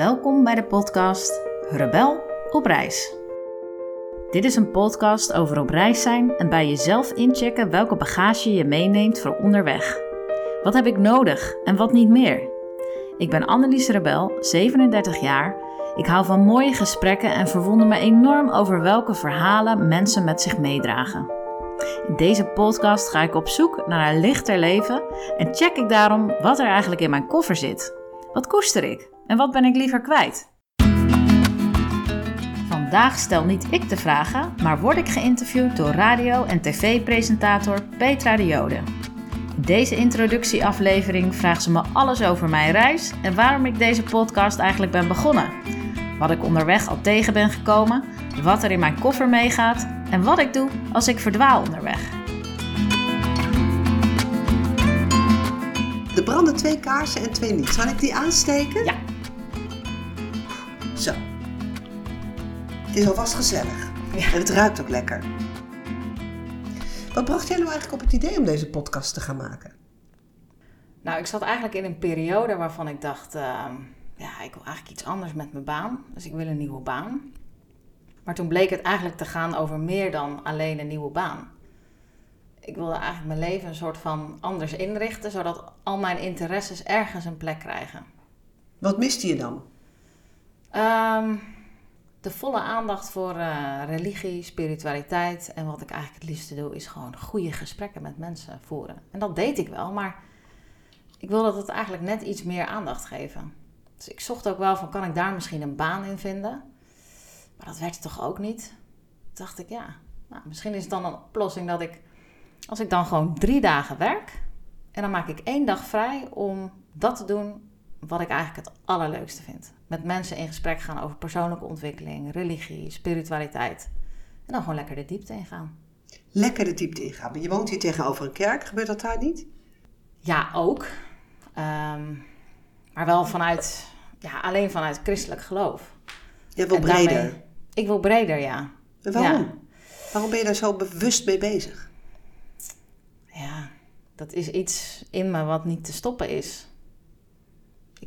Welkom bij de podcast Rebel op reis. Dit is een podcast over op reis zijn en bij jezelf inchecken welke bagage je meeneemt voor onderweg. Wat heb ik nodig en wat niet meer? Ik ben Annelies Rebel, 37 jaar. Ik hou van mooie gesprekken en verwonder me enorm over welke verhalen mensen met zich meedragen. In deze podcast ga ik op zoek naar een lichter leven en check ik daarom wat er eigenlijk in mijn koffer zit. Wat koester ik en wat ben ik liever kwijt? Vandaag stel niet ik de vragen, maar word ik geïnterviewd door radio- en tv-presentator Petra de Jode. In deze introductieaflevering vraagt ze me alles over mijn reis en waarom ik deze podcast eigenlijk ben begonnen. Wat ik onderweg al tegen ben gekomen, wat er in mijn koffer meegaat en wat ik doe als ik verdwaal onderweg. Er branden twee kaarsen en twee niet. Zal ik die aansteken? Ja. Zo. Het is alvast gezellig. Ja. En het ruikt ook lekker. Wat bracht jij nou eigenlijk op het idee om deze podcast te gaan maken? Nou, ik zat eigenlijk in een periode waarvan ik dacht, ehm, ja, ik wil eigenlijk iets anders met mijn baan. Dus ik wil een nieuwe baan. Maar toen bleek het eigenlijk te gaan over meer dan alleen een nieuwe baan. Ik wilde eigenlijk mijn leven een soort van anders inrichten, zodat al mijn interesses ergens een plek krijgen. Wat miste je dan? Ehm, de volle aandacht voor eh, religie, spiritualiteit. En wat ik eigenlijk het liefste doe, is gewoon goede gesprekken met mensen voeren. En dat deed ik wel, maar ik wilde het eigenlijk net iets meer aandacht geven. Dus ik zocht ook wel van, kan ik daar misschien een baan in vinden? Maar dat werd toch ook niet? Toen dacht ik, ja, nou, misschien is het dan een oplossing dat ik, als ik dan gewoon drie dagen werk... en dan maak ik één dag vrij om dat te doen wat ik eigenlijk het allerleukste vind. Met mensen in gesprek gaan over persoonlijke ontwikkeling, religie, spiritualiteit. En dan gewoon lekker de diepte ingaan. Lekker de diepte ingaan. Maar Je woont hier tegenover een kerk. Gebeurt dat daar niet? Ja, ook. Ehm, maar wel vanuit, ja, alleen vanuit christelijk geloof. Je wil En breder. daarmee- ik wil breder, ja. En waarom? Ja. Waarom ben je daar zo bewust mee bezig? Ja, dat is iets in me wat niet te stoppen is.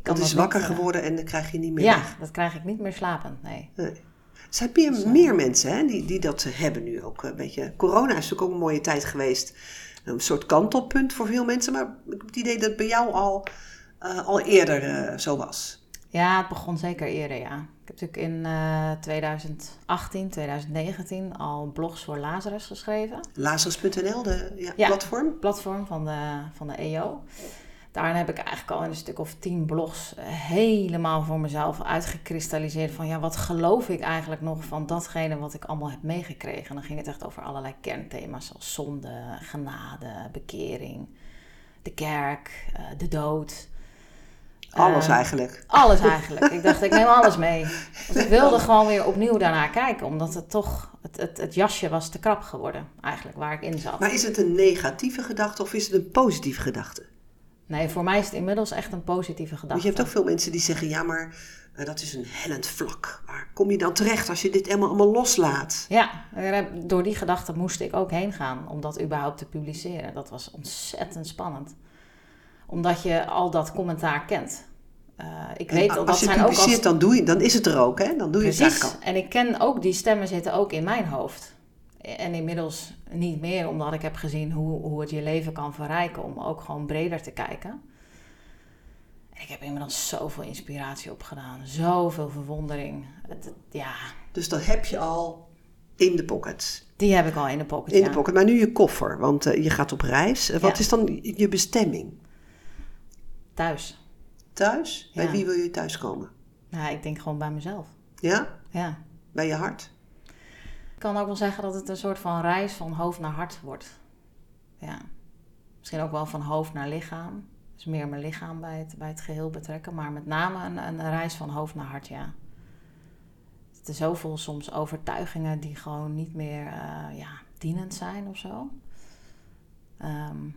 Ik Dat is wakker eh, geworden en dan krijg je niet meer Ja, weg. dat krijg ik niet meer slapend, nee. Nee. Er zijn meer, meer mensen hè, die, die dat hebben nu ook. Een beetje. Corona is natuurlijk ook een mooie tijd geweest. Een soort kantelpunt voor veel mensen. Maar ik heb het idee dat het bij jou al, eh, al eerder eh, zo was. Ja, het begon zeker eerder, ja. Ik heb natuurlijk in eh 2018, 2019 al blogs voor Lazarus geschreven. Lazarus.nl, de ja, Ja. platform. Platform van de, van de EO. Daarin heb ik eigenlijk al in een stuk of tien blogs eh, helemaal voor mezelf uitgekristalliseerd van ja, wat geloof ik eigenlijk nog van datgene wat ik allemaal heb meegekregen. En dan ging het echt over allerlei kernthema's zoals zonde, genade, bekering, de kerk, eh, de dood. Alles Eh, eigenlijk. Alles eigenlijk. Ik dacht, ik neem alles mee. Want ik wilde gewoon weer opnieuw daarnaar kijken. Omdat het toch, het, het, het jasje was te krap geworden eigenlijk, waar ik in zat. Maar is het een negatieve gedachte of is het een positieve gedachte? Nee, voor mij is het inmiddels echt een positieve gedachte. Want je hebt ook veel mensen die zeggen, ja maar eh, dat is een hellend vlak. Waar kom je dan terecht als je dit allemaal, allemaal loslaat? Ja, door die gedachte moest ik ook heen gaan om dat überhaupt te publiceren. Dat was ontzettend spannend. Omdat je al dat commentaar kent. Eh, ik En weet dat als je zijn ook als publiceert, dan, doe je, dan is het er ook, hè? Dan doe je het Precies. eigenlijk al. En ik ken ook, die stemmen zitten ook in mijn hoofd. En inmiddels niet meer, omdat ik heb gezien hoe, hoe het je leven kan verrijken om ook gewoon breder te kijken. En ik heb inmiddels zoveel inspiratie opgedaan, zoveel verwondering. Het, het- ja, Dus dat heb je al in de pocket. die heb ik al in de pocket. In ja. de pocket. Maar nu je koffer, want eh, je gaat op reis. Eh, wat Ja. is dan je bestemming? Thuis. Thuis? Bij Ja. wie wil je thuiskomen? Nou, ik denk gewoon bij mezelf. Ja? Ja. Bij je hart? Ik kan ook wel zeggen dat het een soort van reis van hoofd naar hart wordt. Ja. Misschien ook wel van hoofd naar lichaam. Dus meer mijn lichaam bij het, bij het geheel betrekken. Maar met name een, een reis van hoofd naar hart, ja. Er zijn zoveel soms overtuigingen die gewoon niet meer eh, ja, dienend zijn of zo. Ehm,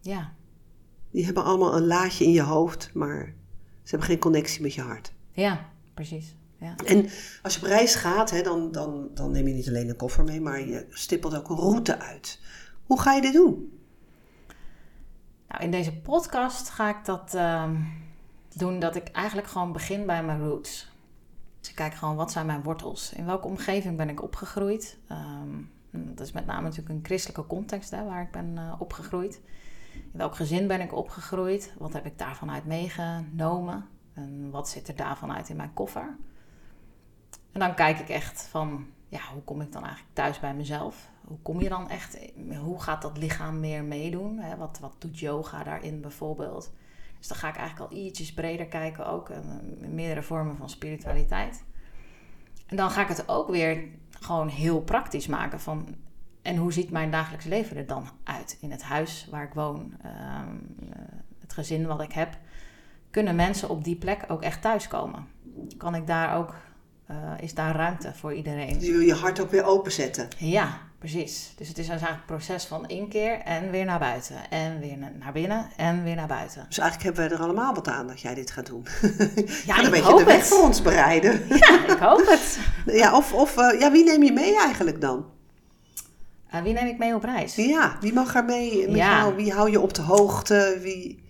ja, Die hebben allemaal een laadje in je hoofd, maar ze hebben geen connectie met je hart. ja, precies. Ja. En als je op reis gaat, hè, dan, dan, dan neem je niet alleen een koffer mee, maar je stippelt ook een route uit. Hoe ga je dit doen? Nou, in deze podcast ga ik dat ehm, doen dat ik eigenlijk gewoon begin bij mijn roots. Dus ik kijk gewoon wat zijn mijn wortels. In welke omgeving ben ik opgegroeid? Um, dat is met name natuurlijk een christelijke context hè, waar ik ben uh, opgegroeid. In welk gezin ben ik opgegroeid? Wat heb ik daarvan uit meegenomen? En wat zit er daarvan uit in mijn koffer? En dan kijk ik echt van, ja, hoe kom ik dan eigenlijk thuis bij mezelf? Hoe kom je dan echt, hoe gaat dat lichaam meer meedoen? Hè? Wat, wat doet yoga daarin bijvoorbeeld? Dus dan ga ik eigenlijk al ietsjes breder kijken ook, in meerdere vormen van spiritualiteit. En dan ga ik het ook weer gewoon heel praktisch maken van... En hoe ziet mijn dagelijks leven er dan uit in het huis waar ik woon? Ehm, het gezin wat ik heb. Kunnen mensen op die plek ook echt thuiskomen? Kan ik daar ook uh, is daar ruimte voor iedereen. Dus je wil je hart ook weer openzetten. Ja, precies. Dus het is eigenlijk een proces van inkeer en weer naar buiten. En weer naar binnen en weer naar buiten. Dus eigenlijk hebben we er allemaal wat aan dat jij dit gaat doen. Ja, een beetje de weg het. voor ons bereiden. Ja, ik hoop het. ja, of, of uh, ja, wie neem je mee eigenlijk dan? Uh, wie neem ik mee op reis? Ja, wie mag er mee met ja. jou? Wie hou je op de hoogte? Wie...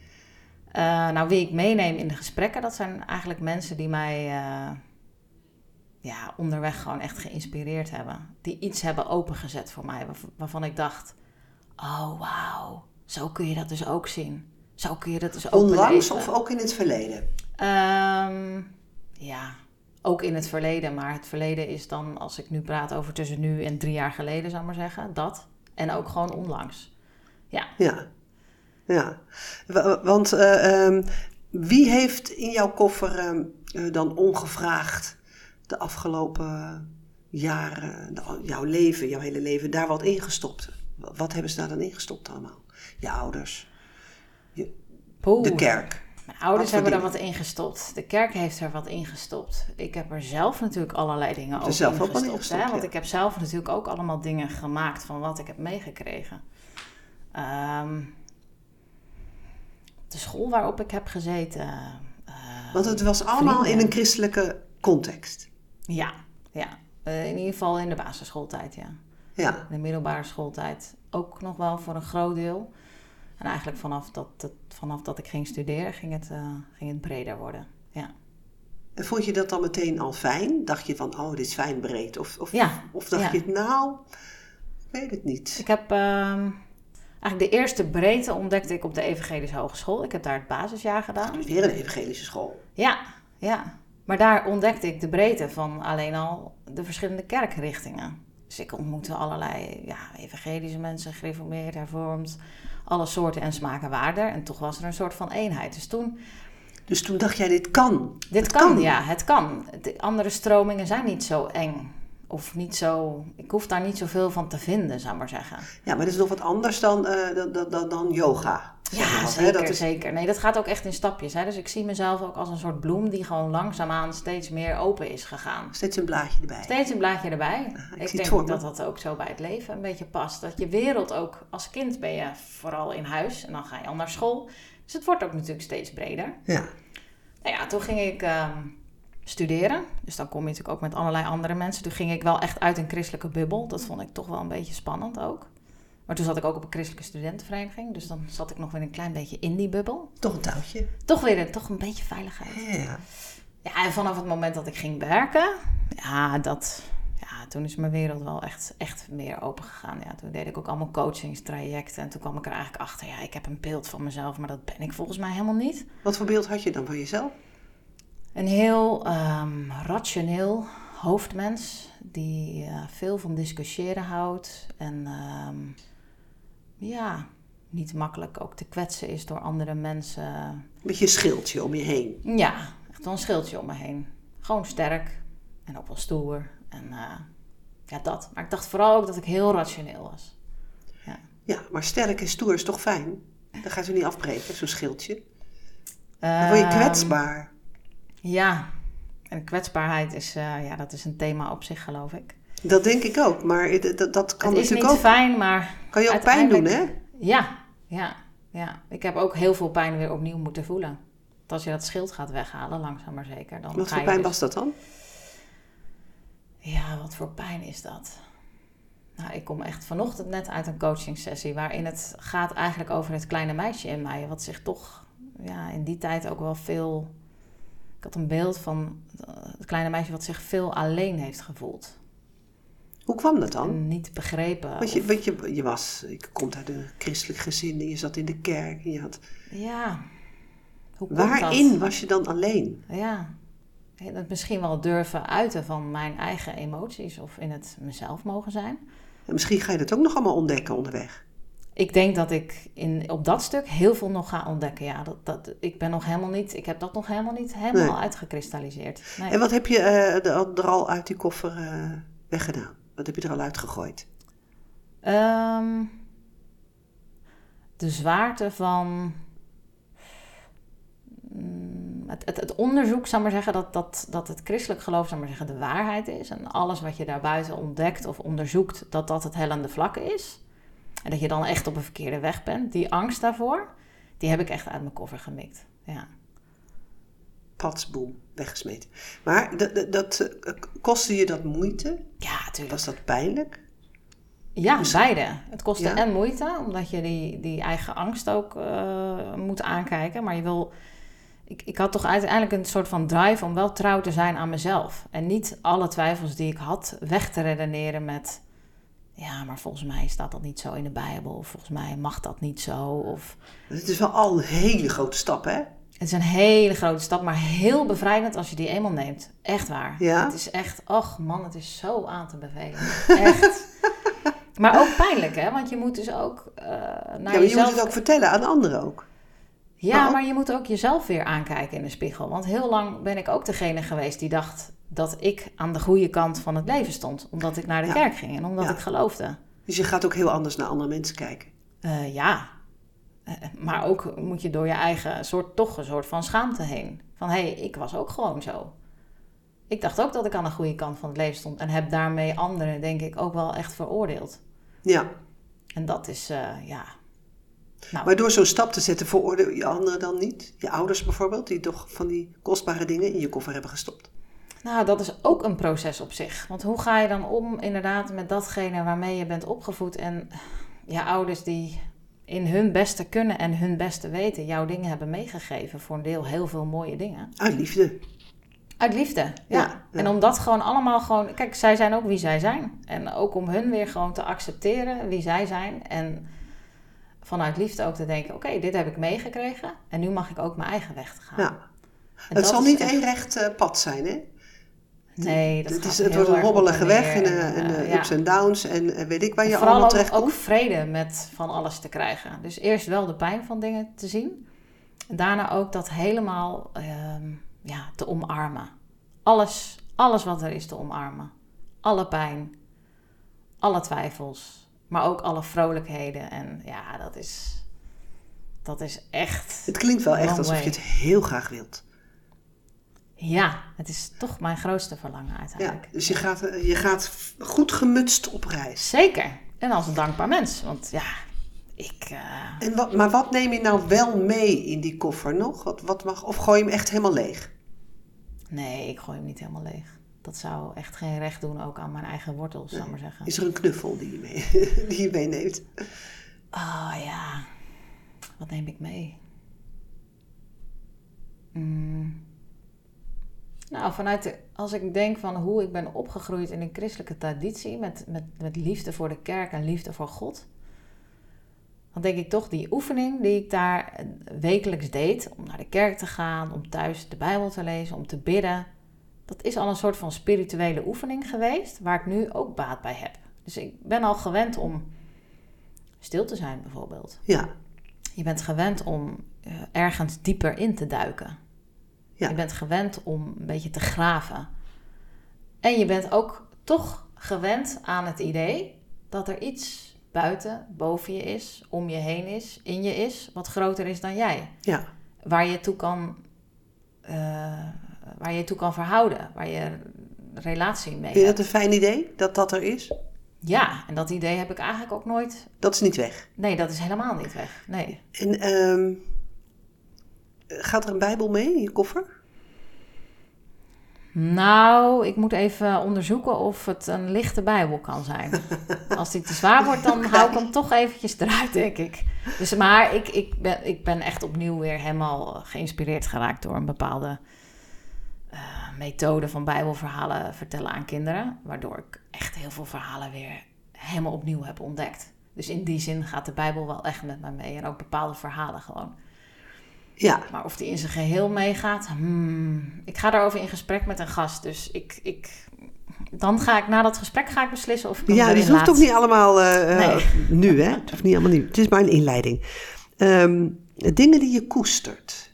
nou, wie ik meeneem in de gesprekken, dat zijn eigenlijk mensen die mij ja, onderweg gewoon echt geïnspireerd hebben. Die iets hebben opengezet voor mij, waarvan ik dacht: oh wauw, zo kun je dat dus ook zien. Zo kun je dat dus ook Onlangs of ook in het verleden? Um, ja, ook in het verleden. Maar het verleden is dan, als ik nu praat over tussen nu en drie jaar geleden, zou ik maar zeggen, dat. En ook gewoon onlangs. Ja. Ja, ja. Want uh, um, wie heeft in jouw koffer uh, dan ongevraagd de afgelopen jaren, jouw leven, jouw hele leven, daar wat ingestopt? Wat hebben ze daar dan ingestopt allemaal? Je ouders, je, de kerk. Mijn ouders hebben er wat ingestopt. De kerk heeft er wat ingestopt. Ik heb er zelf natuurlijk allerlei dingen over zelf ingestopt. Ook ingestopt hè? Want ik heb zelf natuurlijk ook allemaal dingen gemaakt van wat ik heb meegekregen. Um, de school waarop ik heb gezeten. Uh, Want het was allemaal in een christelijke context. Ja, ja. Uh, in ieder geval in de basisschooltijd, ja. Ja. De middelbare schooltijd ook nog wel voor een groot deel. En eigenlijk vanaf dat, het, vanaf dat ik ging studeren ging het, uh, ging het breder worden. Ja. En vond je dat dan meteen al fijn? Dacht je van, oh, dit is fijn breed? Of, of, ja. of dacht je, nou, ik weet het niet. Ik heb uh, eigenlijk de eerste breedte ontdekte ik op de Evangelische Hogeschool. Ik heb daar het basisjaar gedaan. Weer een evangelische school? Ja, ja. Maar daar ontdekte ik de breedte van alleen al de verschillende kerkrichtingen. Dus ik ontmoette allerlei ja, evangelische mensen, gereformeerd, hervormd, alle soorten en smaken waarden. En toch was er een soort van eenheid. Dus toen... Dus toen dacht jij, dit kan. Dit kan, ja, het kan. De andere stromingen zijn niet zo eng. Of niet zo... Ik hoef daar niet zoveel van te vinden, zou ik maar zeggen. Ja, maar dat is nog wat anders dan, uh, dan, dan, dan yoga. Ja, zeker, dat is... zeker. Nee, dat gaat ook echt in stapjes. Hè? Dus ik zie mezelf ook als een soort bloem die gewoon langzaamaan steeds meer open is gegaan. Steeds een blaadje erbij. Steeds een blaadje erbij. ik, ik denk dat dat ook zo bij het leven een beetje past. Dat je wereld ook, als kind ben je vooral in huis en dan ga je al naar school. Dus het wordt ook natuurlijk steeds breder. Ja. Nou ja, toen ging ik ehm, studeren. Dus dan kom je natuurlijk ook met allerlei andere mensen. Toen ging ik wel echt uit een christelijke bubbel. Dat vond ik toch wel een beetje spannend ook. Maar toen zat ik ook op een christelijke studentenvereniging. Dus dan zat ik nog weer een klein beetje in die bubbel. Toch een touwtje. Toch weer een, toch een beetje veiligheid. Ja. Ja, en vanaf het moment dat ik ging werken, ja, dat, ja, toen is mijn wereld wel echt, echt meer open gegaan. Ja, toen deed ik ook allemaal coachingstrajecten. En toen kwam ik er eigenlijk achter, ja, ik heb een beeld van mezelf, maar dat ben ik volgens mij helemaal niet. Wat voor beeld had je dan van jezelf? Een heel um, rationeel hoofdmens die uh, veel van discussiëren houdt. En um, ja, niet makkelijk ook te kwetsen is door andere mensen. Met je schildje om je heen. Ja, echt wel een schildje om me heen. Gewoon sterk en ook wel stoer. En uh, ja, dat. Maar ik dacht vooral ook dat ik heel rationeel was. Ja, ja maar sterk en stoer is toch fijn? Dan gaat u niet afbreken, zo'n schildje. Dan word je ehm, kwetsbaar. Ja, en kwetsbaarheid is, uh, ja, dat is een thema op zich, geloof ik. Dat denk ik ook, maar dat, dat kan het is natuurlijk niet fijn, maar... Kan je ook pijn doen, hè? Ja, ja, ja. Ik heb ook heel veel pijn weer opnieuw moeten voelen. Want als je dat schild gaat weghalen, langzaam maar zeker... Dan wat voor pijn dus was dat dan? Ja, wat voor pijn is dat? Nou, ik kom echt vanochtend net uit een coachingsessie... waarin het gaat eigenlijk over het kleine meisje in mij... wat zich toch ja, in die tijd ook wel veel. Had een beeld van eh, het kleine meisje wat zich veel alleen heeft gevoeld. Hoe kwam dat dan? En niet begrepen. Want je, of- want je, je was, je komt uit een christelijk gezin en je zat in de kerk. En je had, Ja. Hoe waarin dat? was je dan alleen? Ja. Het misschien wel durven uiten van mijn eigen emoties of in het mezelf mogen zijn. En misschien ga je dat ook nog allemaal ontdekken onderweg. Ik denk dat ik in, op dat stuk heel veel nog ga ontdekken. Ja, dat, dat, ik ben nog helemaal niet, ik heb dat nog helemaal niet helemaal Nee. uitgekristalliseerd. Nee. En wat heb je eh, er al uit die koffer eh, weggedaan? Wat heb je er al uitgegooid? Ehm, de zwaarte van mm, het, het, het onderzoek, zou maar zeggen, dat, dat, dat het christelijk geloof, zou maar zeggen, de waarheid is. En alles wat je daarbuiten ontdekt of onderzoekt, dat dat het hellende vlak is. En dat je dan echt op een verkeerde weg bent. Die angst daarvoor, die heb ik echt uit mijn koffer gemikt. Ja. Weggesmeten. Maar dat, dat, dat, eh, kostte je dat moeite? Ja, natuurlijk. Was dat pijnlijk? Ja, beide. Het kostte Ja? en moeite, omdat je die, die eigen angst ook eh, moet aankijken. Maar je wil. Ik, ik had toch uiteindelijk een soort van drive om wel trouw te zijn aan mezelf. En niet alle twijfels die ik had weg te redeneren met. Ja, maar volgens mij staat dat niet zo in de Bijbel. Of volgens mij mag dat niet zo. Of Het is wel al een hele grote stap, hè? het is een hele grote stap, maar heel bevrijdend als je die eenmaal neemt. Echt waar. Ja? Het is echt, ach man, het is zo aan te bevelen. Echt. maar ook pijnlijk, hè? Want je moet dus ook eh naar ja, je jezelf... moet het ook vertellen aan anderen ook. Ja, Maar- maar je moet ook jezelf weer aankijken in de spiegel. Want heel lang ben ik ook degene geweest die dacht dat ik aan de goede kant van het leven stond. Omdat ik naar de Ja. kerk ging en omdat Ja. ik geloofde. Dus je gaat ook heel anders naar andere mensen kijken. Eh, ja, Eh, maar ook moet je door je eigen soort, toch een soort van schaamte heen. Van hé, hey, ik was ook gewoon zo. Ik dacht ook dat ik aan de goede kant van het leven stond. En heb daarmee anderen, denk ik, ook wel echt veroordeeld. Ja, En dat is, eh, ja. Nou, maar door zo'n stap te zetten veroordeel je anderen dan niet? Je ouders bijvoorbeeld, die toch van die kostbare dingen in je koffer hebben gestopt. Nou, dat is ook een proces op zich. Want hoe ga je dan om inderdaad met datgene waarmee je bent opgevoed en je ouders die in hun beste kunnen en hun beste weten jouw dingen hebben meegegeven. Voor een deel heel veel mooie dingen. Uit liefde. Uit liefde, ja. Ja, ja. En om dat gewoon allemaal gewoon... Kijk, zij zijn ook wie zij zijn. En ook om hun weer gewoon te accepteren wie zij zijn. En vanuit liefde ook te denken... Oké, dit heb ik meegekregen. En nu mag ik ook mijn eigen weg te gaan. Ja. En Het dat zal niet echt- één recht eh, pad zijn, hè? Nee, dat het, is, het wordt een hobbelige weg en, eh, en eh, eh, ja. ups en downs en eh, weet ik waar je Vooral allemaal ook, terecht ook komt. vrede met van alles te krijgen. Dus eerst wel de pijn van dingen te zien. En daarna ook dat helemaal ehm, ja, te omarmen. Alles, alles wat er is te omarmen. Alle pijn, alle twijfels, maar ook alle vrolijkheden. En ja, dat is, dat is echt... Het klinkt wel echt alsof way. je het heel graag wilt. Ja, het is toch mijn grootste verlangen Ja, uiteindelijk. dus je gaat, eh, je gaat goed gemutst op reis. Zeker. En als een dankbaar mens. Want ja, ik... eh, En wat, maar wat neem je nou wel mee in die koffer nog? Wat, wat mag, of gooi je hem echt helemaal leeg? Nee, ik gooi hem niet helemaal leeg. Dat zou echt geen recht doen ook aan mijn eigen wortels, zou ik maar zeggen. Is er een knuffel die je, mee, die je meeneemt? Ah ja, wat neem ik mee? Mm. Nou, vanuit de, als ik denk van hoe ik ben opgegroeid in een christelijke traditie, met, met, met liefde voor de kerk en liefde voor God, dan denk ik toch die oefening die ik daar eh, wekelijks deed, om naar de kerk te gaan, om thuis de Bijbel te lezen, om te bidden, dat is al een soort van spirituele oefening geweest, waar ik nu ook baat bij heb. Dus ik ben al gewend om stil te zijn, bijvoorbeeld. Ja, Je bent gewend om eh, ergens dieper in te duiken. Ja. Je bent gewend om een beetje te graven. En je bent ook toch gewend aan het idee dat er iets buiten, boven je is, om je heen is, in je is, wat groter is dan jij. ja. Waar je toe kan, eh, waar je toe kan verhouden, waar je relatie mee Vind je hebt. dat een fijn idee, dat dat er is? Ja, en dat idee heb ik eigenlijk ook nooit. Dat is niet weg. Nee, dat is helemaal niet weg. Nee. En ehm, gaat er een bijbel mee in je koffer? Nou, ik moet even onderzoeken of het een lichte Bijbel kan zijn. Als die te zwaar wordt, dan hou ik hem toch eventjes eruit, denk ik. Dus, maar ik, ik, ben, ik ben echt opnieuw weer helemaal geïnspireerd geraakt door een bepaalde eh, methode van Bijbelverhalen vertellen aan kinderen. Waardoor ik echt heel veel verhalen weer helemaal opnieuw heb ontdekt. Dus in die zin gaat de Bijbel wel echt met mij mee. En ook bepaalde verhalen gewoon. Ja, Maar of die in zijn geheel meegaat, hmm, ik ga daarover in gesprek met een gast. Dus ik, ik, dan ga ik na dat gesprek ga ik beslissen of ik ja dus het hoeft ook niet allemaal eh, eh, Nee. nu, hè? Het hoeft niet allemaal nu. Het is maar een inleiding. Ehm, dingen die je koestert.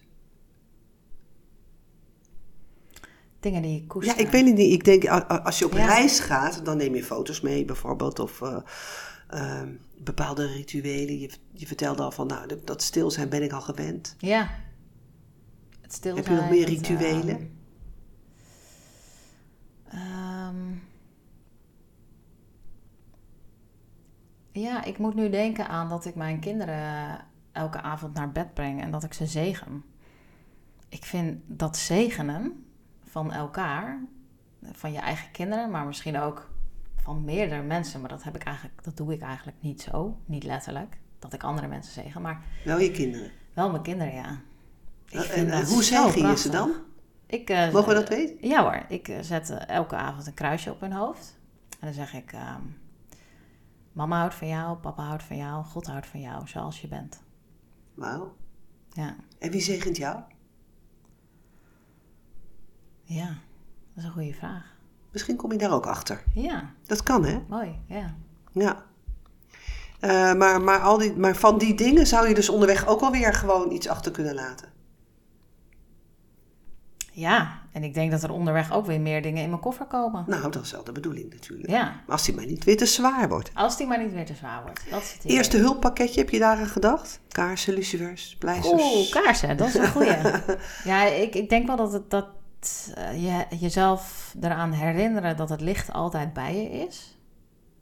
Dingen die ik koester. Ja, ik weet het niet. Ik denk, als je op Ja. reis gaat, dan neem je foto's mee bijvoorbeeld. Of eh, ehm, bepaalde rituelen. Je, je vertelde al van, nou, dat, stil zijn ben ik al gewend. Ja. Het stil Heb je nog meer rituelen? ehm, ehm, ja, ik moet nu denken aan dat ik mijn kinderen elke avond naar bed breng en dat ik ze zegen. Ik vind dat zegenen van elkaar, van je eigen kinderen, maar misschien ook van meerdere mensen, maar dat heb ik eigenlijk, dat doe ik eigenlijk niet zo, niet letterlijk, dat ik andere mensen zegen, maar Wel je kinderen. wel mijn kinderen, ja. Ik En, en dat hoe zo zegen je ze dan? Ik, eh, Mogen we dat weten? Ja hoor, ik eh, zet eh, elke avond een kruisje op hun hoofd. En dan zeg ik, ehm, mama houdt van jou, papa houdt van jou, God houdt van jou, zoals je bent. Wauw. Ja, En wie zegent jou? ja, dat is een goede vraag. Misschien kom je daar ook achter. Ja, Dat kan, hè? mooi, ja. Ja. Eh, maar, maar, al die, maar van die dingen zou je dus onderweg ook alweer gewoon iets achter kunnen laten. Ja, en ik denk dat er onderweg ook weer meer dingen in mijn koffer komen. Nou, dat is wel de bedoeling natuurlijk. Ja, Maar als die maar niet weer te zwaar wordt. als die maar niet weer te zwaar wordt. Dat is het idee. Eerste hulppakketje, heb je daar aan gedacht? Kaarsen, lucifers, pleisters. Oeh, kaarsen, dat is een goeie. ja, ik, ik denk wel dat, het, dat eh, je jezelf eraan herinneren dat het licht altijd bij je is.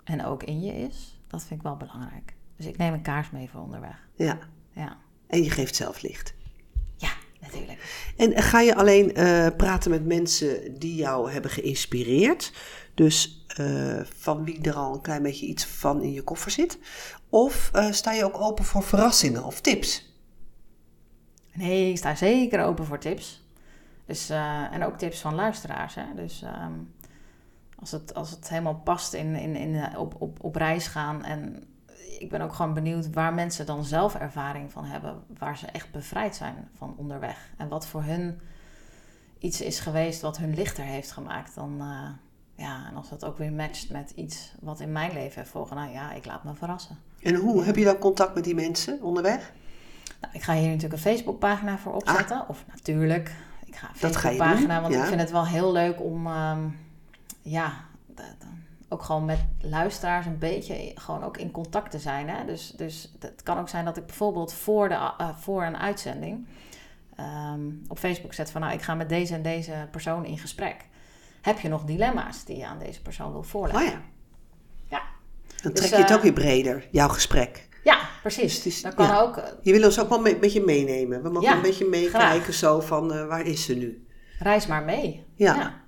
En ook in je is. Dat vind ik wel belangrijk. Dus ik neem een kaars mee voor onderweg. Ja, Ja, en je geeft zelf licht. ja natuurlijk. En ga je alleen eh, praten met mensen die jou hebben geïnspireerd? Dus eh, van wie er al een klein beetje iets van in je koffer zit? Of sta je ook open voor verrassingen of tips? Nee, ik sta zeker open voor tips. Dus, eh, en ook tips van luisteraars. Hè? Dus ehm, als, het, als het helemaal past in, in, in, eh, op, op, op reis gaan. En ik ben ook gewoon benieuwd waar mensen dan zelf ervaring van hebben. Waar ze echt bevrijd zijn van onderweg. En wat voor hun iets is geweest wat hun lichter heeft gemaakt. Dan, eh, ja, en als dat ook weer matcht met iets wat in mijn leven heeft volgen. Nou ja, ik laat me verrassen. En hoe heb je dan contact met die mensen onderweg? Nou, ik ga hier natuurlijk een Facebookpagina voor opzetten. Of natuurlijk, ik ga. Dat ga je doen, want ja. ik vind het wel heel leuk om, ehm, ja, ook gewoon met luisteraars een beetje gewoon ook in contact te zijn. Hè? Dus, dus het kan ook zijn dat ik bijvoorbeeld voor, de, eh, voor een uitzending ehm, op Facebook zet van, nou, ik ga met deze en deze persoon in gesprek. Heb je nog dilemma's die je aan deze persoon wil voorleggen? Oh ja, Ja. dan Dus, trek je het eh, ook weer breder, jouw gesprek. Ja, precies. is- Dan kan ja. ook eh, Je wil ons ook wel een beetje meenemen. We mogen Ja, een beetje meekijken zo van eh, waar is ze nu? reis maar mee. Ja. ja.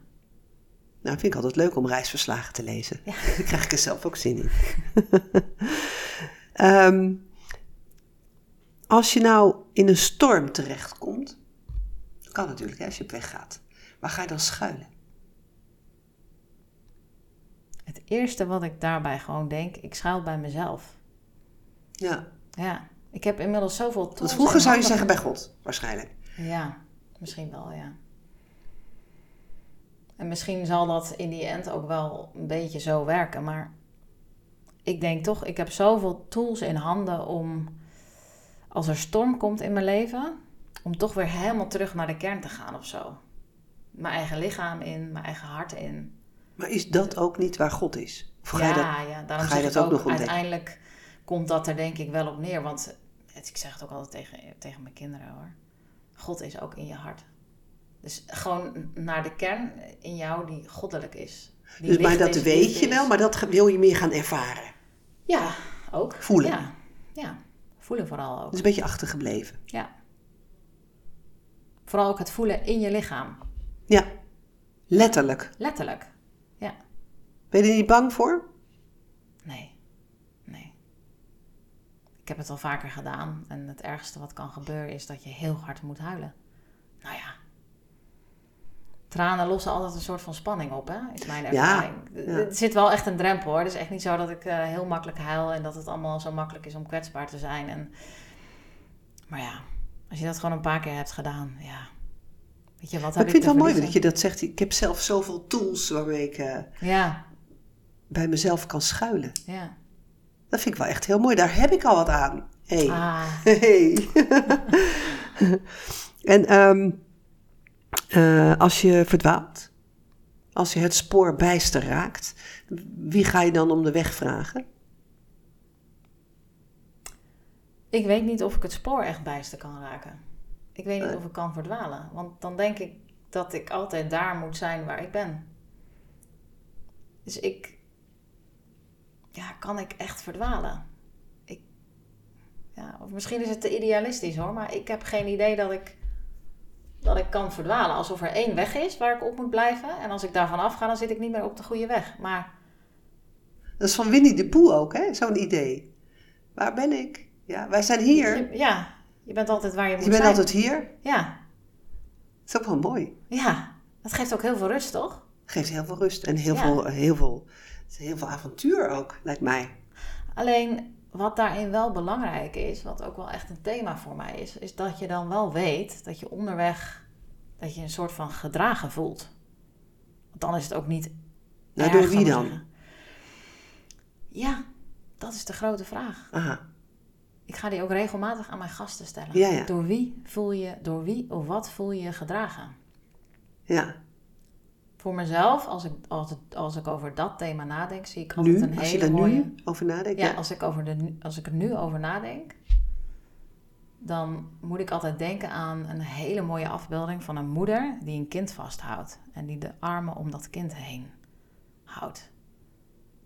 Nou, vind ik altijd leuk om reisverslagen te lezen. Ja. Daar krijg ik er zelf ook zin in. Ehm, als je nou in een storm terechtkomt, dat kan natuurlijk hè, als je op weg gaat. Waar ga je dan schuilen? Het eerste wat ik daarbij gewoon denk, ik schuil bij mezelf. Ja, Ja, ik heb inmiddels zoveel tools. want vroeger zou je zeggen bij God, waarschijnlijk. Ja, misschien wel, ja. En misschien zal dat in die end ook wel een beetje zo werken, maar ik denk toch, ik heb zoveel tools in handen om, als er storm komt in mijn leven, om toch weer helemaal terug naar de kern te gaan of zo. Mijn eigen lichaam in, mijn eigen hart in. Maar is dat ook niet waar God is? Of ga je dat... ja, ja, daarom ga je zeg dat ik ook ook, nog ontdekken? uiteindelijk komt dat er denk ik wel op neer. Want het, ik zeg het ook altijd tegen, tegen mijn kinderen hoor. God is ook in je hart. Dus gewoon naar de kern in jou die goddelijk is. Die Dus, maar dat is, weet je wel, maar dat wil je meer gaan ervaren. Ja, ook. Voelen. Ja, ja. voelen vooral ook. Dat is een beetje achtergebleven. Ja. Vooral ook het voelen in je lichaam. Ja, Letterlijk. Letterlijk. Ja. Ben je er niet bang voor? Nee. Ik heb het al vaker gedaan. En het ergste wat kan gebeuren is dat je heel hard moet huilen. Nou ja. Tranen lossen altijd een soort van spanning op, hè? Is mijn ervaring. ja. Er zit wel echt een drempel hoor. Het is echt niet zo dat ik eh, heel makkelijk huil en dat het allemaal zo makkelijk is om kwetsbaar te zijn. En... Maar ja, als je dat gewoon een paar keer hebt gedaan, ja. Weet je, wat heb ik vind het te wel mooi dat je dat zegt. Ik heb zelf zoveel tools waarmee ik eh, Ja, bij mezelf kan schuilen. ja. Dat vind ik wel echt heel mooi. Daar heb ik al wat aan. Hey. Ah, Hey. en ehm, eh, als je verdwaalt, als je het spoor bijster raakt, wie ga je dan om de weg vragen? ik weet niet of ik het spoor echt bijster kan raken. Ik weet niet Nee. of ik kan verdwalen. Want dan denk ik dat ik altijd daar moet zijn waar ik ben. Dus ik... Ja, kan ik echt verdwalen? Ik... Ja, of misschien is het te idealistisch hoor, maar ik heb geen idee dat ik... Dat ik kan verdwalen. Alsof er één weg is waar ik op moet blijven. En als ik daarvan afga, dan zit ik niet meer op de goede weg. Maar Dat is van Winnie de Pooh ook, hè? Zo'n idee. Waar ben ik? Ja, wij zijn hier. ja, je bent altijd waar je moet Je bent zijn. altijd hier. Ja, Dat is ook wel mooi. ja. Dat geeft ook heel veel rust, toch? Geeft heel veel rust en heel, Ja. veel, heel, veel, heel veel avontuur ook, lijkt mij. Alleen wat daarin wel belangrijk is, wat ook wel echt een thema voor mij is, is dat je dan wel weet dat je onderweg dat je een soort van gedragen voelt. Want dan is het ook niet. Nou, erg, door wie dan? zeggen. Ja, dat is de grote vraag. Aha. Ik ga die ook regelmatig aan mijn gasten stellen. Ja, ja. Door wie voel je, door wie of wat voel je je gedragen? Ja. Voor mezelf, als ik, als, het, als ik over dat thema nadenk, zie ik altijd Nu, een als je hele daar mooie. nu over nadenkt. Ja, Ja. als ik, over de, als ik er nu over nadenk, dan moet ik altijd denken aan een hele mooie afbeelding van een moeder die een kind vasthoudt en die de armen om dat kind heen houdt.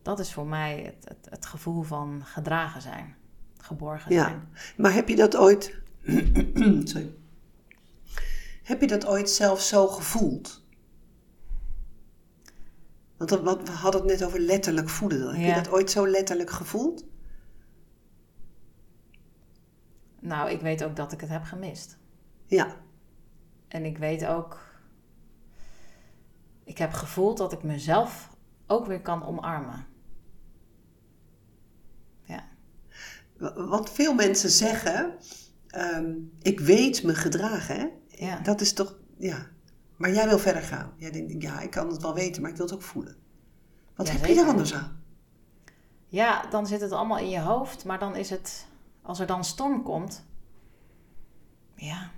Dat is voor mij het, het, het gevoel van gedragen zijn, geborgen Ja. zijn. Maar heb je dat ooit. Sorry. Heb je dat ooit zelf zo gevoeld? Want we hadden het net over letterlijk voelen. Heb Ja. je dat ooit zo letterlijk gevoeld? Nou, ik weet ook dat ik het heb gemist. Ja. En ik weet ook, ik heb gevoeld dat ik mezelf ook weer kan omarmen. Ja, Want veel mensen zeggen. ehm, ik weet me gedragen, hè? ja. Dat is toch. Ja. Maar jij wil verder gaan. Jij denkt, ja, ik kan het wel weten, maar ik wil het ook voelen. Wat Ja, heb je daar anders aan? Ja, dan zit het allemaal in je hoofd, maar dan is het, als er dan storm komt, ja,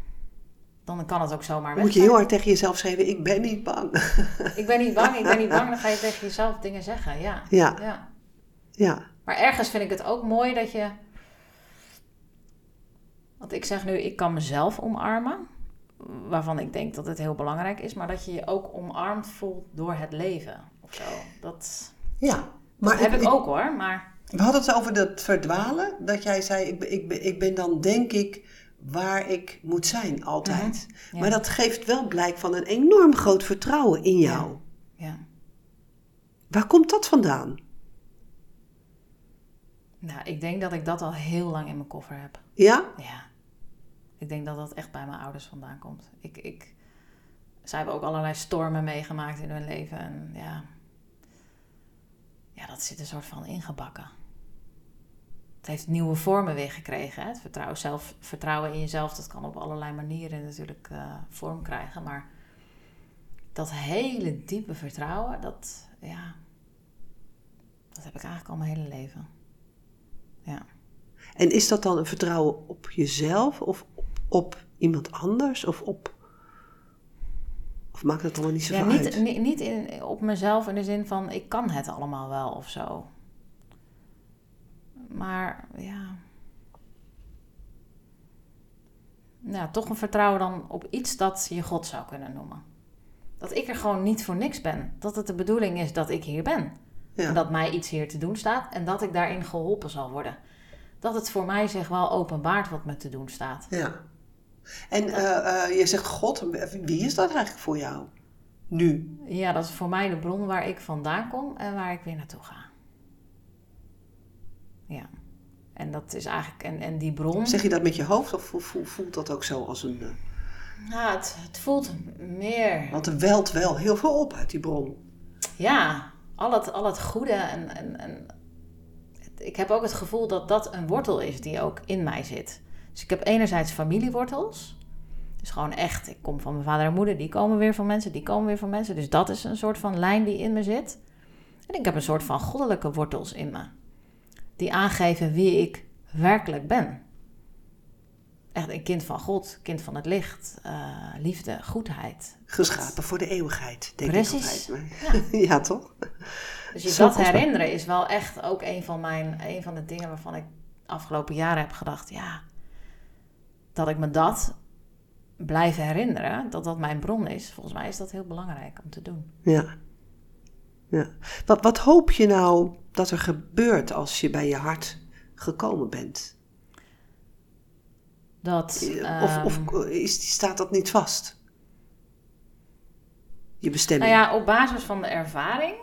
dan kan het ook zomaar weg Moet je heel hard tegen jezelf schrijven, ik ben niet bang. Ik ben niet bang, ik ben niet bang, dan ga je tegen jezelf dingen zeggen, ja. Ja. ja. Ja. Maar ergens vind ik het ook mooi dat je, want ik zeg nu, ik kan mezelf omarmen, waarvan ik denk dat het heel belangrijk is, maar dat je je ook omarmd voelt door het leven of zo. Dat, Ja. Maar dat heb ik ook hoor, maar We hadden het over dat verdwalen. Dat jij zei, ik ben, ik ik ben dan denk ik waar ik moet zijn altijd. Mhm, ja. Maar dat geeft wel blijk van een enorm groot vertrouwen in jou. ja. Waar komt dat vandaan? Nou, ik denk dat ik dat al heel lang in mijn koffer heb. Ja? Ja. Ik denk dat dat echt bij mijn ouders vandaan komt. Ik, ik, zij hebben ook allerlei stormen meegemaakt in hun leven. En ja, ja, dat zit een soort van ingebakken. Het heeft nieuwe vormen weer gekregen. Hè? Het vertrouwen, zelf, vertrouwen in jezelf, dat kan op allerlei manieren natuurlijk eh, vorm krijgen. Maar dat hele diepe vertrouwen, dat, ja, dat heb ik eigenlijk al mijn hele leven. Ja. En is dat dan een vertrouwen op jezelf of op, iemand anders? Of op... Of maakt het allemaal niet Ja, zoveel niet, uit? niet, niet in, op mezelf in de zin van ik kan het allemaal wel of zo. Maar ja. Ja, toch een vertrouwen dan op iets dat je God zou kunnen noemen. Dat ik er gewoon niet voor niks ben. Dat het de bedoeling is dat ik hier ben. Ja. En dat mij iets hier te doen staat en dat ik daarin geholpen zal worden. Dat het voor mij zich wel openbaart wat me te doen staat. ja. En eh, eh, je zegt God, wie is dat eigenlijk voor jou? nu? Ja, dat is voor mij de bron waar ik vandaan kom en waar ik weer naartoe ga. Ja. En dat is eigenlijk, en, en die bron. Zeg je dat met je hoofd of voel- voelt dat ook zo als een... eh, Nou, het, het voelt meer. Want er welt wel heel veel op uit die bron. Ja, al het, al het goede. En, en, en ik heb ook het gevoel dat dat een wortel is die ook in mij zit. Dus ik heb enerzijds familiewortels. Dus gewoon echt, ik kom van mijn vader en moeder, die komen weer van mensen, die komen weer van mensen. Dus dat is een soort van lijn die in me zit. En ik heb een soort van goddelijke wortels in me. Die aangeven wie ik werkelijk ben. Echt een kind van God, kind van het licht, eh, liefde, goedheid. Geschapen voor de eeuwigheid, denk Precies. ik altijd. Ja. toch? Dus je Zo dat herinneren is wel echt ook een van, mijn, een van de dingen waarvan ik afgelopen jaren heb gedacht, ja, dat ik me dat blijf herinneren, dat dat mijn bron is. Volgens mij is dat heel belangrijk om te doen. Ja. ja. Wat, wat hoop je nou dat er gebeurt als je bij je hart gekomen bent? Dat, Eh, Of, of ehm, is, staat dat niet vast? Je bestemming. nou ja, op basis van de ervaring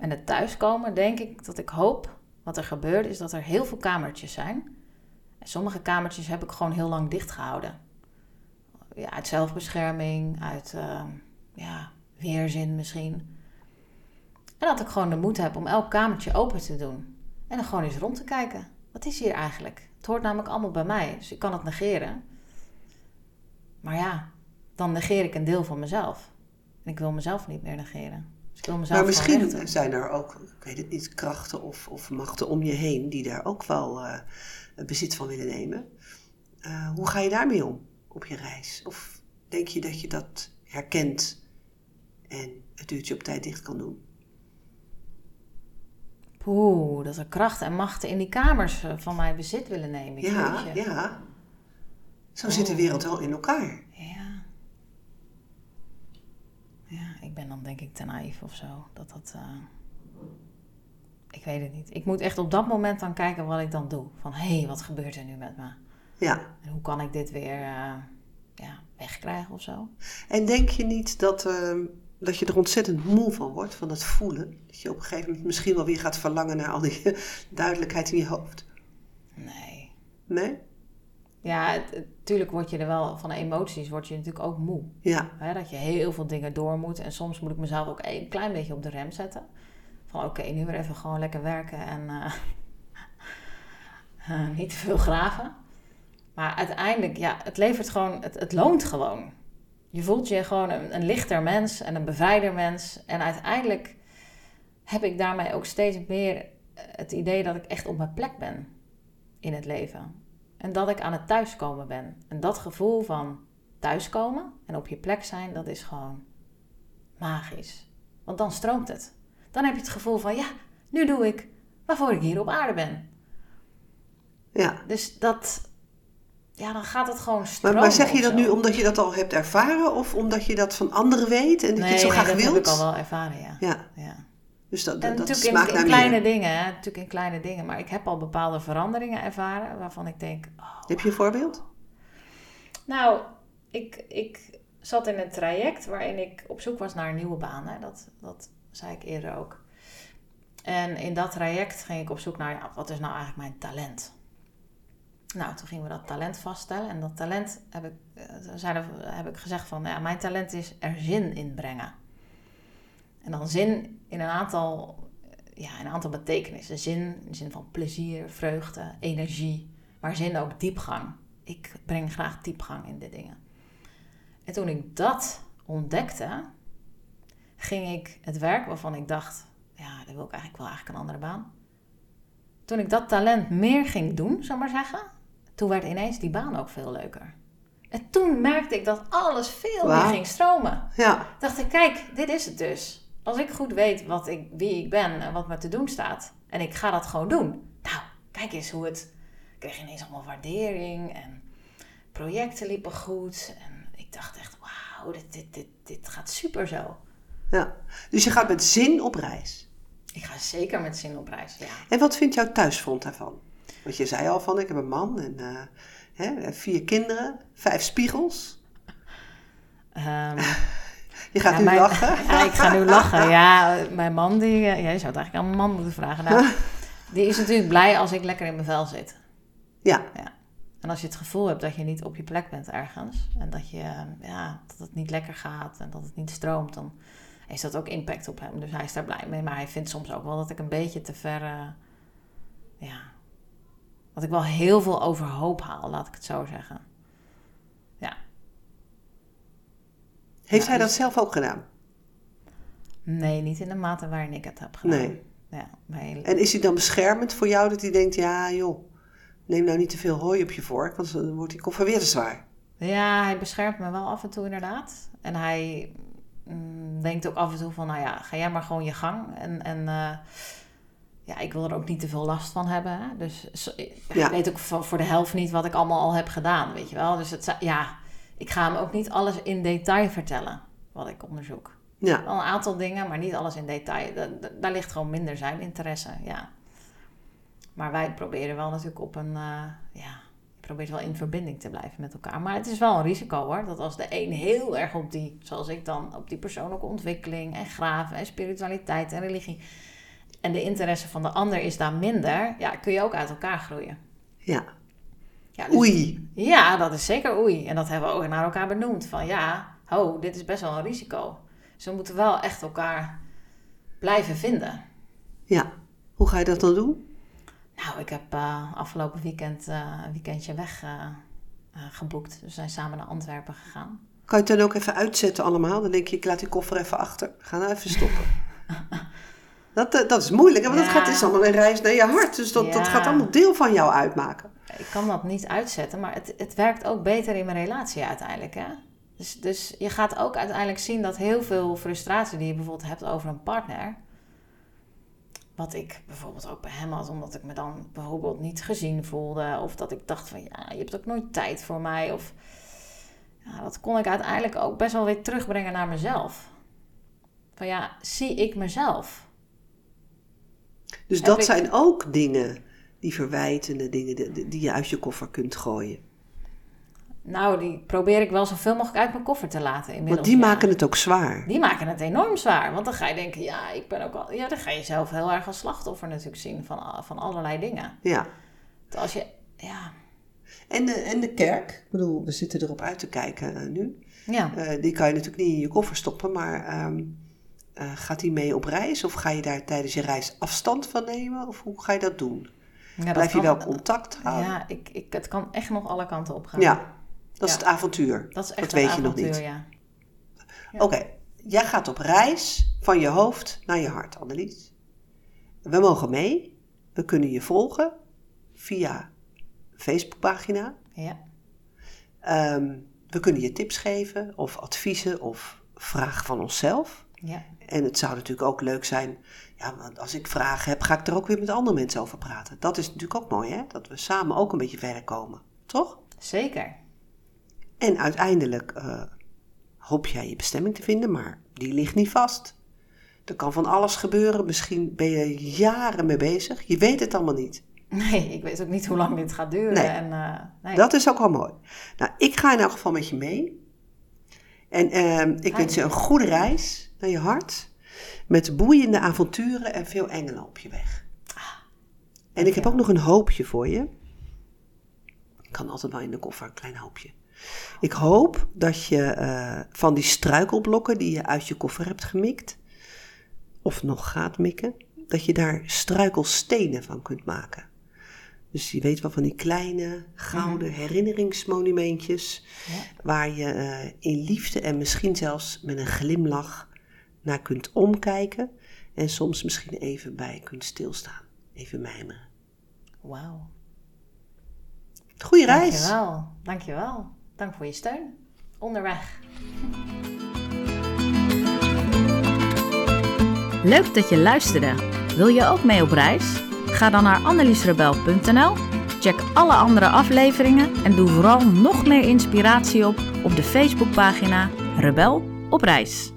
en het thuiskomen, denk ik dat ik hoop, wat er gebeurt, is dat er heel veel kamertjes zijn. En sommige kamertjes heb ik gewoon heel lang dicht gehouden. Ja, uit zelfbescherming, uit ehm, ja, weerzin misschien. En dat ik gewoon de moed heb om elk kamertje open te doen. En dan gewoon eens rond te kijken. Wat is hier eigenlijk? Het hoort namelijk allemaal bij mij, dus ik kan het negeren. Maar ja, dan negeer ik een deel van mezelf. En ik wil mezelf niet meer negeren. Dus ik wil mezelf maar misschien zijn er ook, ik weet het niet, krachten of, of machten om je heen die daar ook wel eh, bezit van willen nemen. Eh, hoe ga je daarmee om op je reis? Of denk je dat je dat herkent en het uurtje op tijd dicht kan doen? Poeh, dat er krachten en machten in die kamers eh, van mij bezit willen nemen. Ja, Jeetje. ja. Zo zit de wereld wel in elkaar. Ja. Ja, ik ben dan denk ik te naïef of zo. Dat dat... eh, Ik weet het niet. Ik moet echt op dat moment dan kijken wat ik dan doe. Van, hé, hey, wat gebeurt er nu met me? Ja. En hoe kan ik dit weer eh, ja, wegkrijgen of zo? En denk je niet dat, eh, dat je er ontzettend moe van wordt, van dat voelen? Dat je op een gegeven moment misschien wel weer gaat verlangen naar al die duidelijkheid in je hoofd? Nee. Nee? Ja, het- het- tuurlijk word je er wel van de emoties, word je natuurlijk ook moe. Ja. Dat je heel veel dingen door moet. En soms moet ik mezelf ook een klein beetje op de rem zetten. Oké, nu weer even gewoon lekker werken en eh, eh, niet te veel graven. Maar uiteindelijk, ja, het levert gewoon, het, het loont gewoon. Je voelt je gewoon een, een lichter mens en een bevrijder mens. En uiteindelijk heb ik daarmee ook steeds meer eh, het idee dat ik echt op mijn plek ben in het leven. En dat ik aan het thuiskomen ben. En dat gevoel van thuiskomen en op je plek zijn, dat is gewoon magisch. Want dan stroomt het. Dan heb je het gevoel van, ja, nu doe ik waarvoor ik hier op aarde ben. ja. Dus dat, ja, dan gaat het gewoon stromen. maar zeg je dat nu omdat je dat al hebt ervaren of omdat je dat van anderen weet en dat nee, je het zo nee, graag dat wilt? heb ik al wel ervaren, ja. Ja, ja. dus dat, En dat, dat natuurlijk smaakt in, kleine meer. dingen, hè. Natuurlijk in kleine dingen. Maar ik heb al bepaalde veranderingen ervaren waarvan ik denk, oh, Heb je een voorbeeld? Nou, ik, ik zat in een traject waarin ik op zoek was naar een nieuwe baan. Hè. Dat, dat zei ik eerder ook. En in dat traject ging ik op zoek naar, ja, wat is nou eigenlijk mijn talent? Nou, toen gingen we dat talent vaststellen. En dat talent heb ik, eh, zeiden, heb ik gezegd van, ja, mijn talent is er zin in brengen. En dan zin in een aantal, ja, een aantal betekenissen. Zin in de zin van plezier, vreugde, energie. Maar zin ook diepgang. Ik breng graag diepgang in de dingen. En toen ik dat ontdekte, ging ik het werk waarvan ik dacht, ja, dat wil ik eigenlijk wel eigenlijk een andere baan. Toen ik dat talent meer ging doen, zou maar zeggen, toen werd ineens die baan ook veel leuker. En toen merkte ik dat alles veel meer ging stromen. Ja, Dacht ik, kijk, dit is het dus. Als ik goed weet wat ik, wie ik ben en wat me te doen staat, en ik ga dat gewoon doen. Nou, kijk eens hoe het. Ik kreeg ineens allemaal waardering en projecten liepen goed. En ik dacht echt, wauw, dit, dit, dit, dit gaat super zo. Ja. Dus je gaat met zin op reis. Ik ga zeker met zin op reis, ja. En wat vindt jouw thuisfront daarvan? Want je zei al van, ik heb een man en eh, hè, vier kinderen, vijf spiegels. Ehm, Je gaat Ja, nu mijn- lachen. Ja, ik ga nu lachen. Ja, mijn man, die, eh, ja, je zou het eigenlijk aan mijn man moeten vragen. Nou, die is natuurlijk blij als ik lekker in mijn vel zit. Ja, En als je het gevoel hebt dat je niet op je plek bent ergens. En dat, je, eh, ja, dat het niet lekker gaat en dat het niet stroomt. Dan heeft dat ook impact op hem. Dus hij is daar blij mee. Maar hij vindt soms ook wel dat ik een beetje te ver... eh, ja, dat ik wel heel veel overhoop haal, laat ik het zo zeggen. heeft Ja, hij dat dus- zelf ook gedaan? Nee, niet in de mate waarin ik het heb gedaan. Nee. Ja, En is hij dan beschermend voor jou dat hij denkt, ja joh, neem nou niet te veel hooi op je vork, want dan wordt die koffer weer te zwaar. Ja, hij beschermt me wel af en toe inderdaad. En hij denkt ook af en toe van, nou ja, ga jij maar gewoon je gang. En, en eh, ja, ik wil er ook niet te veel last van hebben. Hè? Dus so- ik Ja. weet ook voor, voor de helft niet wat ik allemaal al heb gedaan, weet je wel. Dus het, ja, ik ga hem ook niet alles in detail vertellen wat ik onderzoek. Ja, Wel een aantal dingen, maar niet alles in detail. Da- da- daar ligt gewoon minder zijn interesse, ja. Maar wij proberen wel natuurlijk op een... eh, ja, probeert wel in verbinding te blijven met elkaar. Maar het is wel een risico hoor. Dat als de een heel erg op die, zoals ik dan, op die persoonlijke ontwikkeling en graven en spiritualiteit en religie. En de interesse van de ander is daar minder. Ja, kun je ook uit elkaar groeien. ja. Ja, dus- Oei. Ja, dat is zeker oei. En dat hebben we ook naar elkaar benoemd. Van ja, ho, dit is best wel een risico. Dus we moeten wel echt elkaar blijven vinden. Ja. Hoe ga je dat dan doen? Nou, ik heb eh, afgelopen weekend eh, een weekendje weg eh, geboekt. Dus we zijn samen naar Antwerpen gegaan. Kan je het dan ook even uitzetten allemaal? Dan denk je, ik laat die koffer even achter. Ga nou even stoppen. dat, dat is moeilijk, want Ja. gaat, is allemaal een reis naar je hart. Dus dat, dat gaat allemaal deel van jou uitmaken. Ik kan dat niet uitzetten, maar het, het werkt ook beter in mijn relatie uiteindelijk. Hè? Dus, dus je gaat ook uiteindelijk zien dat heel veel frustratie die je bijvoorbeeld hebt over een partner. Wat ik bijvoorbeeld ook bij hem had, omdat ik me dan bijvoorbeeld niet gezien voelde. Of dat ik dacht van ja, je hebt ook nooit tijd voor mij. Of ja, dat kon ik uiteindelijk ook best wel weer terugbrengen naar mezelf. Van ja, zie ik mezelf? Dus Heb dat ik- zijn ook dingen, die verwijtende dingen, die, die je uit je koffer kunt gooien. Nou, die probeer ik wel zoveel mogelijk uit mijn koffer te laten inmiddels. Want die ja. maken het ook zwaar. Die maken het enorm zwaar. Want dan ga je denken, ja, ik ben ook al. Ja, dan ga je zelf heel erg als slachtoffer natuurlijk zien van, van allerlei dingen. Ja. Want Als je, ja, En de, en de kerk, ik bedoel, we zitten erop uit te kijken eh, nu. ja. Eh, die kan je natuurlijk niet in je koffer stoppen, maar ehm, eh, gaat die mee op reis? Of ga je daar tijdens je reis afstand van nemen? Of hoe ga je dat doen? ja dat Blijf je wel contact houden? Ja, ik, ik, het kan echt nog alle kanten op gaan. Ja, dat is het avontuur. Dat is echt Dat weet je nog avontuur, niet. Ja. Oké, jij gaat op reis van je hoofd naar je hart, Annelies. We mogen mee. We kunnen je volgen via Facebookpagina. ja. Ehm, we kunnen je tips geven of adviezen of vragen van onszelf. ja. En het zou natuurlijk ook leuk zijn, ja, want als ik vragen heb, ga ik er ook weer met andere mensen over praten. Dat is natuurlijk ook mooi, hè? Dat we samen ook een beetje verder komen, toch? Zeker. En uiteindelijk eh, hoop jij je bestemming te vinden, maar die ligt niet vast. Er kan van alles gebeuren, misschien ben je jaren mee bezig. Je weet het allemaal niet. Nee, ik weet ook niet hoe lang dit gaat duren. Nee. En, eh, nee. Dat is ook wel mooi. Nou, ik ga in elk geval met je mee. En ehm, ik wens je een goede reis naar je hart. Met boeiende avonturen en veel engelen op je weg. En ik heb ook nog een hoopje voor je. Ik kan altijd wel in de koffer, een klein hoopje. Ik hoop dat je eh, van die struikelblokken die je uit je koffer hebt gemikt, of nog gaat mikken, dat je daar struikelstenen van kunt maken. Dus je weet wel van die kleine gouden herinneringsmonumentjes, Ja. waar je eh, in liefde en misschien zelfs met een glimlach naar kunt omkijken en soms misschien even bij kunt stilstaan, even mijmeren. Wauw. Goeie reis! Dankjewel. Dankjewel. Dank voor je steun. Onderweg. Leuk dat je luisterde. Wil je ook mee op reis? Ga dan naar anneliesrebel.nl, check alle andere afleveringen en doe vooral nog meer inspiratie op op de Facebookpagina Rebel op reis.